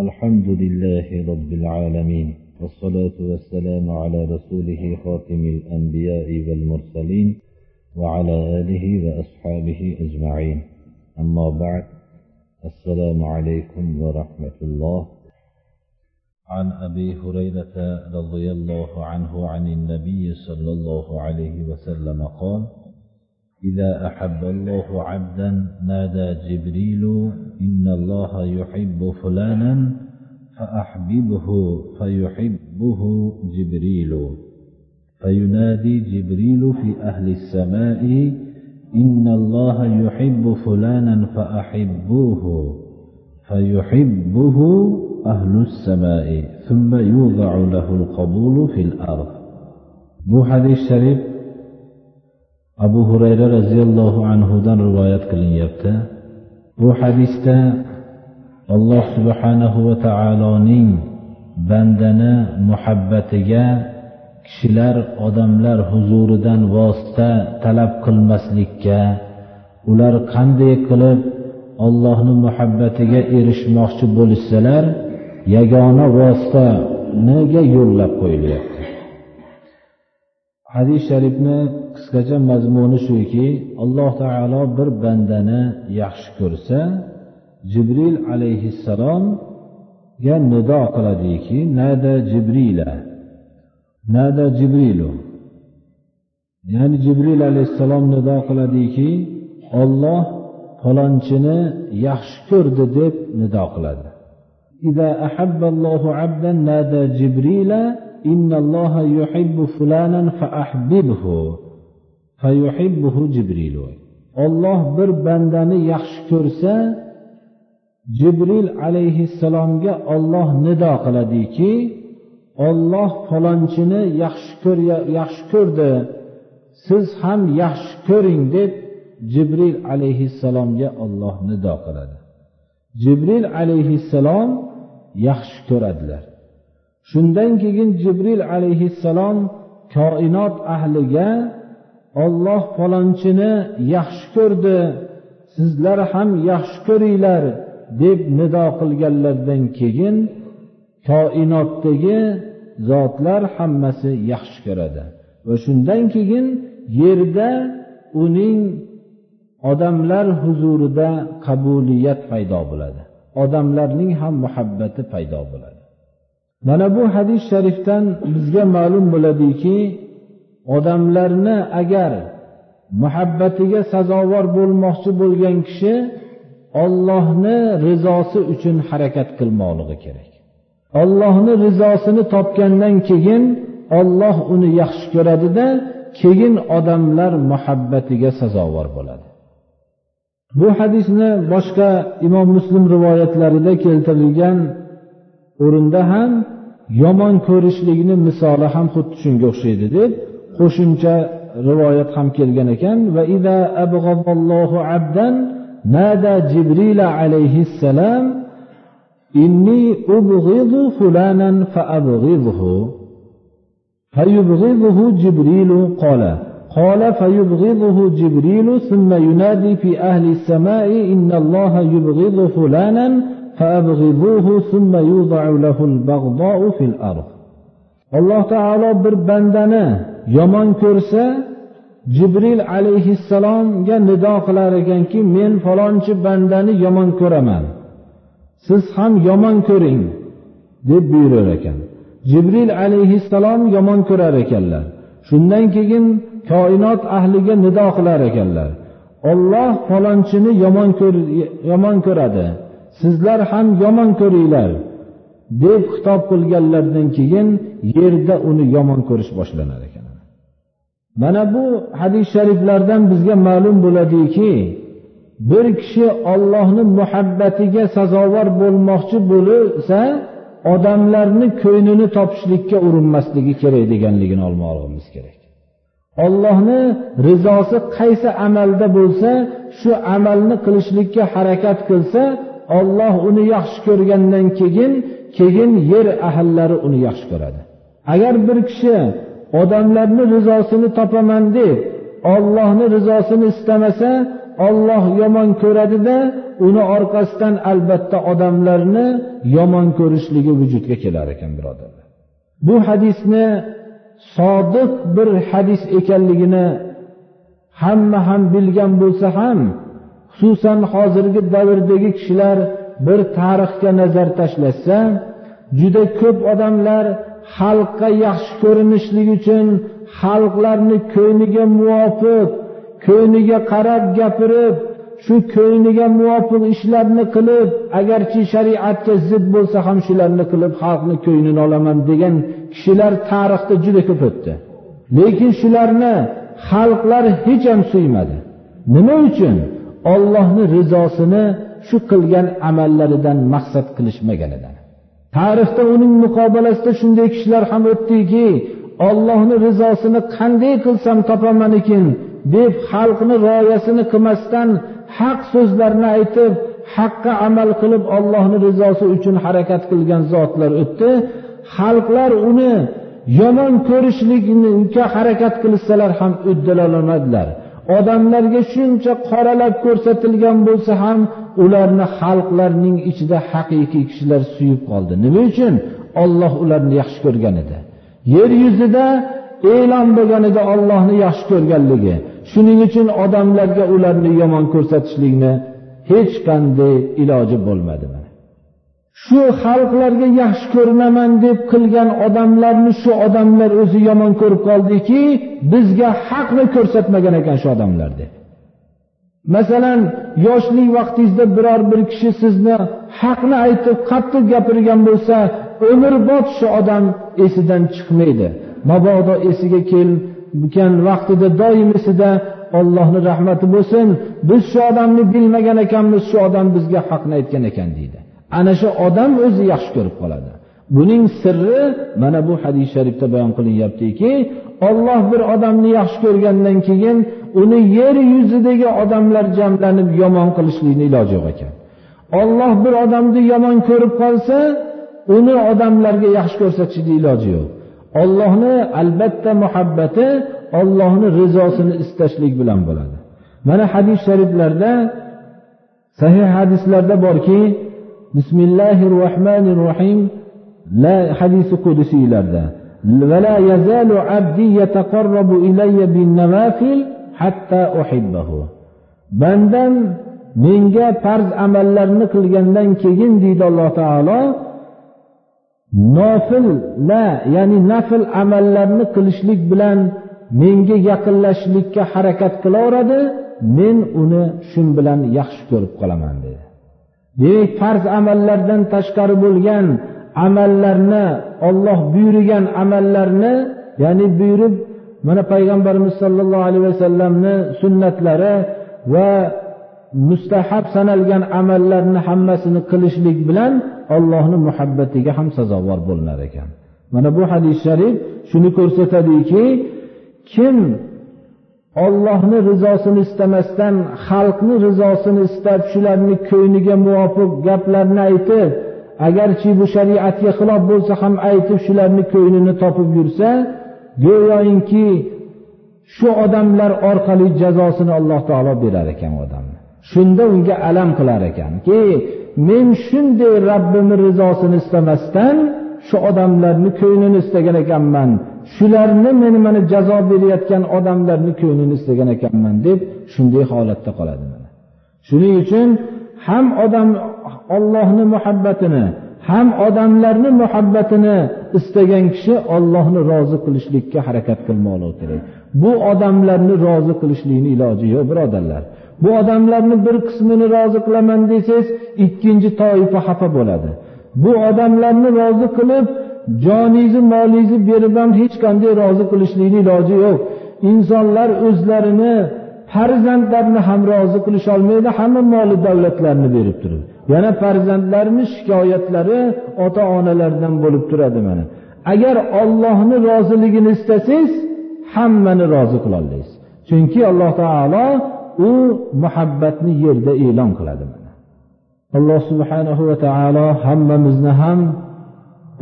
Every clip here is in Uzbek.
الحمد لله رب العالمين والصلاة والسلام على رسوله خاتم الأنبياء والمرسلين وعلى آله وأصحابه أجمعين. أما بعد السلام عليكم ورحمة الله. عن أبي هريرة رضي الله عنه عن النبي صلى الله عليه وسلم قال إذا أحب الله عبدا نادى جبريل إن الله يحب فلانا فأحببه فيحبه جبريل. فينادي جبريل في أهل السماء إن الله يحب فلانا فأحبوه فيحبه أهل السماء ثم يوضع له القبول في الأرض. bu hadis abu hurayra roziyallohu anhudan rivoyat qilinyapti. Bu hadisda alloh subhanahu va taoloning bandani muhabbatiga kishilar odamlar huzuridan vosita talab qilmaslikka ular qanday qilib ollohni muhabbatiga erishmoqchi bo'lishsalar yagona vositaniga yo'llab qo'yilyapti. Hadis sharifni qisqacha mazmuni shuki alloh taolo bir bandani yaxshi ko'rsa jibril alayhissalomga nido qiladiki nada jibrila? Nada jibrilu? Ya'ni jibril alayhissalom nido qiladiki olloh falonchini yaxshi ko'rdi deb nido qiladi. innalloha yuhibbu fulanan faahbibhu fayuhibbuhu jibril. Olloh bir bandani yaxshi ko'rsa jibril alayhissalomga olloh nido qiladiki olloh falonchini yaxshi ko'r yaxshi ko'rdi siz ham yaxshi ko'ring deb jibril alayhissalomga olloh nido qiladi. Jibril alayhissalom yaxshi ko'radilar. Shundan keyin jibril alayhissalom koinot ahliga olloh falonchini yaxshi ko'rdi sizlar ham yaxshi ko'ringlar deb nido qilganlaridan keyin koinotdagi zotlar hammasi yaxshi ko'radi. Va shundan keyin yerda uning odamlar huzurida qabuliyat paydo bo'ladi. Odamlarning ham muhabbati paydo bo'ladi. Mana bu hadis sharifdan bizga ma'lum bo'ladiki odamlarni agar muhabbatiga sazovor bo'lmoqchi bo'lgan kishi ollohni rizosi uchun harakat qilmoqligi kerak. Ollohni rizosini topgandan keyin olloh uni yaxshi ko'radida keyin odamlar muhabbatiga sazovor bo'ladi. Bu hadisni boshqa imom muslim rivoyatlarida keltirilgan o'rinda ham yomon ko'rishlikni misoli ham xuddi shunga o'xshaydi deb qo'shimcha rivoyat ham kelgan ekan va ida abdan nada jibril alayhissalom inni ubghidu fulanan fa abghidhu فيبغضه جبريل قال قال فيبغضه جبريل ثم ينادي في أهل السماء إن الله يبغض فلانا alloh taolo bir bandani yomon ko'rsa jibril alayhissalomga nido qilar ekanki men falonchi bandani yomon ko'raman. Siz ham yomon ko'ring deb buyurar ekan. Jibril alayhissalom yomon ko'rar ekanlar. Shundan keyin koinot ahliga nido qilar ekanlar. Olloh falonchini yomon yomon ko'radi. Sizlar ham yomon ko'ringlar deb xitob qilganlaridan keyin yerda uni yomon ko'rish boshlanar ekan. Mana bu hadis shariflardan bizga ma'lum bo'ladiki bir kishi ollohni muhabbatiga sazovor bo'lmoqchi bo'lsa odamlarni ko'nglini topishlikka urinmasligi kerak deganligini olmoqligimiz kerak. Ollohni rizosi qaysi amalda bo'lsa shu amalni qilishlikka harakat qilsa olloh uni yaxshi ko'rgandan keyin keyin yer ahillari uni yaxshi ko'radi. Agar bir kishi odamlarni rizosini topaman deb ollohni rizosini istamasa olloh yomon ko'radida uni orqasidan albatta odamlarni yomon ko'rishligi vujudga kelar ekan birodarlar. Bu hadisni sodiq bir hadis ekanligini hamma ham bilgan bo'lsa ham xususan hozirgi davrdagi kishilar bir tarixga nazar tashlashsa juda ko'p odamlar xalqqa yaxshi ko'rinishlik uchun xalqlarni ko'ngliga muvofiq ko'ngliga qarab gapirib shu ko'ngliga muvofiq ishlarni qilib agarchi shariatga zid bo'lsa ham shularni qilib xalqni ko'nglini olaman degan kishilar tarixda juda ko'p o'tdi. Lekin shularni xalqlar hech ham suymadi nima uchun? Ollohni rizosini shu qilgan amallaridan maqsad qilishmaganidan. Tarixda uning muqobalasida shunday kishilar ham o'tdiki ollohni rizosini qanday qilsam topaman ekan deb xalqni rioyasini qilmasdan haq so'zlarni aytib haqqa amal qilib ollohni rizosi uchun harakat qilgan zotlar o'tdi. Xalqlar uni yomon ko'rishlikka harakat qilishsalar ham uddalolmadilar. Odamlarga shuncha qoralab ko'rsatilgan bo'lsa ham ularni xalqlarning ichida haqiqiy kishilar suyib qoldi. Nima uchun? Olloh ularni yaxshi ko'rgan edi. Yer yuzida e'lon bo'lgan edi ollohni yaxshi ko'rganligi. Shuning uchun odamlarga ularni yomon ko'rsatishlikni hech qanday iloji bo'lmadi shu xalqlarga yaxshi ko'rinaman deb qilgan odamlarni shu odamlar o'zi yomon ko'rib qoldiki bizga haqni ko'rsatmagan ekan shu odamlar deb. Masalan yoshlik vaqtingizda biror bir kishi sizni haqni aytib qattiq gapirgan bo'lsa umrbod shu odam esidan chiqmaydi. Mabodo esiga kelgan vaqtida doim esida ollohni rahmati bo'lsin biz shu odamni bilmagan ekanmiz shu odam bizga haqni aytgan ekan deydi. Ana shu odam o'zi yaxshi ko'rib qoladi. Buning sirri mana bu hadis sharifda bayon qilinyaptiki olloh bir odamni yaxshi ko'rgandan keyin uni yer yuzidagi odamlar jamlanib yomon qilishlikni iloji yo'q ekan. Olloh bir odamni yomon ko'rib qolsa uni odamlarga yaxshi ko'rsatishni iloji yo'q. Ollohni albatta muhabbati ollohni rizosini istashlik bilan bo'ladi. Mana hadis shariflarda sahih hadislarda borki bismillahi rohmanir rohim la hadisi qudusiylarda ولا يزال عبدي يتقرب إلي بالنوافل حتى أحبه bandam menga farz amallarni qilgandan keyin deydi alloh taolo nofillar ya'ni nafl amallarni qilishlik bilan menga yaqinlashishlikka harakat qilaveradi men uni shu bilan yaxshi ko'rib qolaman dedi demak farz amallardan tashqari bo'lgan amallarni olloh buyurgan amallarni ya'ni buyurib mana payg'ambarimiz sollallohu alayhi vasallamni sunnatlari va mustahab sanalgan amallarni hammasini qilishlik bilan ollohni muhabbatiga ham sazovor bo'linar ekan. Mana bu hadis sharif shuni ko'rsatadiki kim ollohni rizosini istamasdan xalqni rizosini istab shularni ko'ngliga muvofiq gaplarni aytib agarchi bu shariatga xilof bo'lsa ham aytib shularni ko'nglini topib yursa go'yoinki shu odamlar orqali jazosini alloh taolo berar ekan odamni shunda unga alam qilar ekanki men shunday rabbimni rizosini istamasdan shu odamlarni ko'nglini istagan ekanman. Shularni meni mana jazo berayotgan odamlarni ko'nglini istagan ekanman deb shunday holatda qoladi shuning uchun ham odam ollohni muhabbatini ham odamlarni muhabbatini istagan kishi ollohni rozi qilishlikka harakat qilmoqligi kerak. Bu odamlarni rozi qilishlikni iloji yo'q birodarlar. Bu odamlarni bir qismini rozi qilaman desangiz ikkinchi toifa xafa bo'ladi. Bu odamlarni rozi qilib joningizni molingizni berib ham hech qanday rozi qilishlikni iloji yo'q. Insonlar o'zlarini farzandlarini ham rozi qilisholmaydi hamma moli davlatlarni berib turib yana farzandlarni shikoyatlari ota onalardan bo'lib turadi mana. Agar ollohni roziligini istasangiz hammani rozi qilolmaysiz chunki alloh taolo u muhabbatni yerda e'lon qiladi alloh subhanahu va taolo hammamizni ham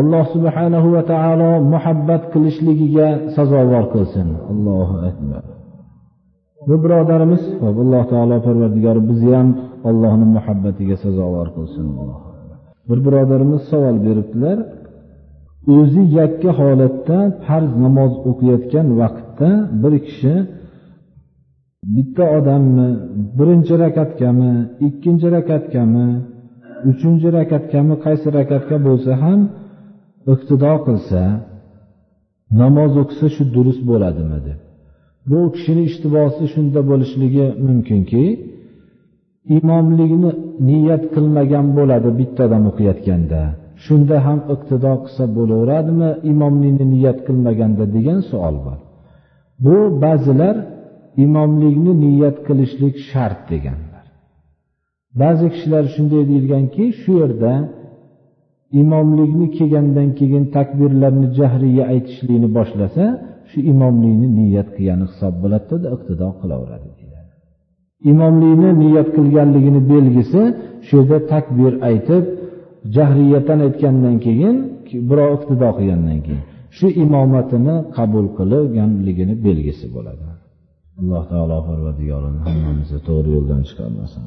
alloh subhanahu va taolo muhabbat qilishligiga sazovor qilsin. Allohu akbar. Bu birodarimiz alloh taolo parvardigori bizni ham allohni muhabbatiga sazovor qilsin. Bir birodarimiz savol beribdilar. O'zi yakka holatda farz namoz o'qiyotgan vaqtda bir kishi bitta odamni birinchi rakatgami ikkinchi rakatgami uchinchi rakatkami qaysi rakatga bo'lsa ham iqtido qilsa namoz o'qisa shu durust bo'ladimi deb. Bu kishini ishtibosi shunda bo'lishligi mumkinki imomlikni niyat qilmagan bo'ladi bitta odam o'qiyotganda. Shunda ham iqtido qilsa bo'laveradimi imomlikni niyat qilmaganda degan savol bor. Bu ba'zilar imomlikni niyat qilishlik shart deganlar. Ba'zi kishilar shunday deyilganki shu yerda imomlikni kelgandan keyin takbirlarni jahriya aytishlikni boshlasa shu imomlikni niyat qilgani hisob bo'ladida iqtido qilaveradi deyiladi. Imomlikni niyat qilganligini belgisi shu yerda takbir aytib jahriyatan aytgandan keyin birov iqtido qilgandan keyin shu imomatini qabul qilganligini belgisi bo'ladi. Alloh taolo parvardigorini hammamizni to'g'ri yo'ldan chiqarmasin.